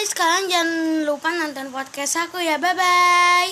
guys, kalian jangan lupa nonton podcast aku ya. Bye bye.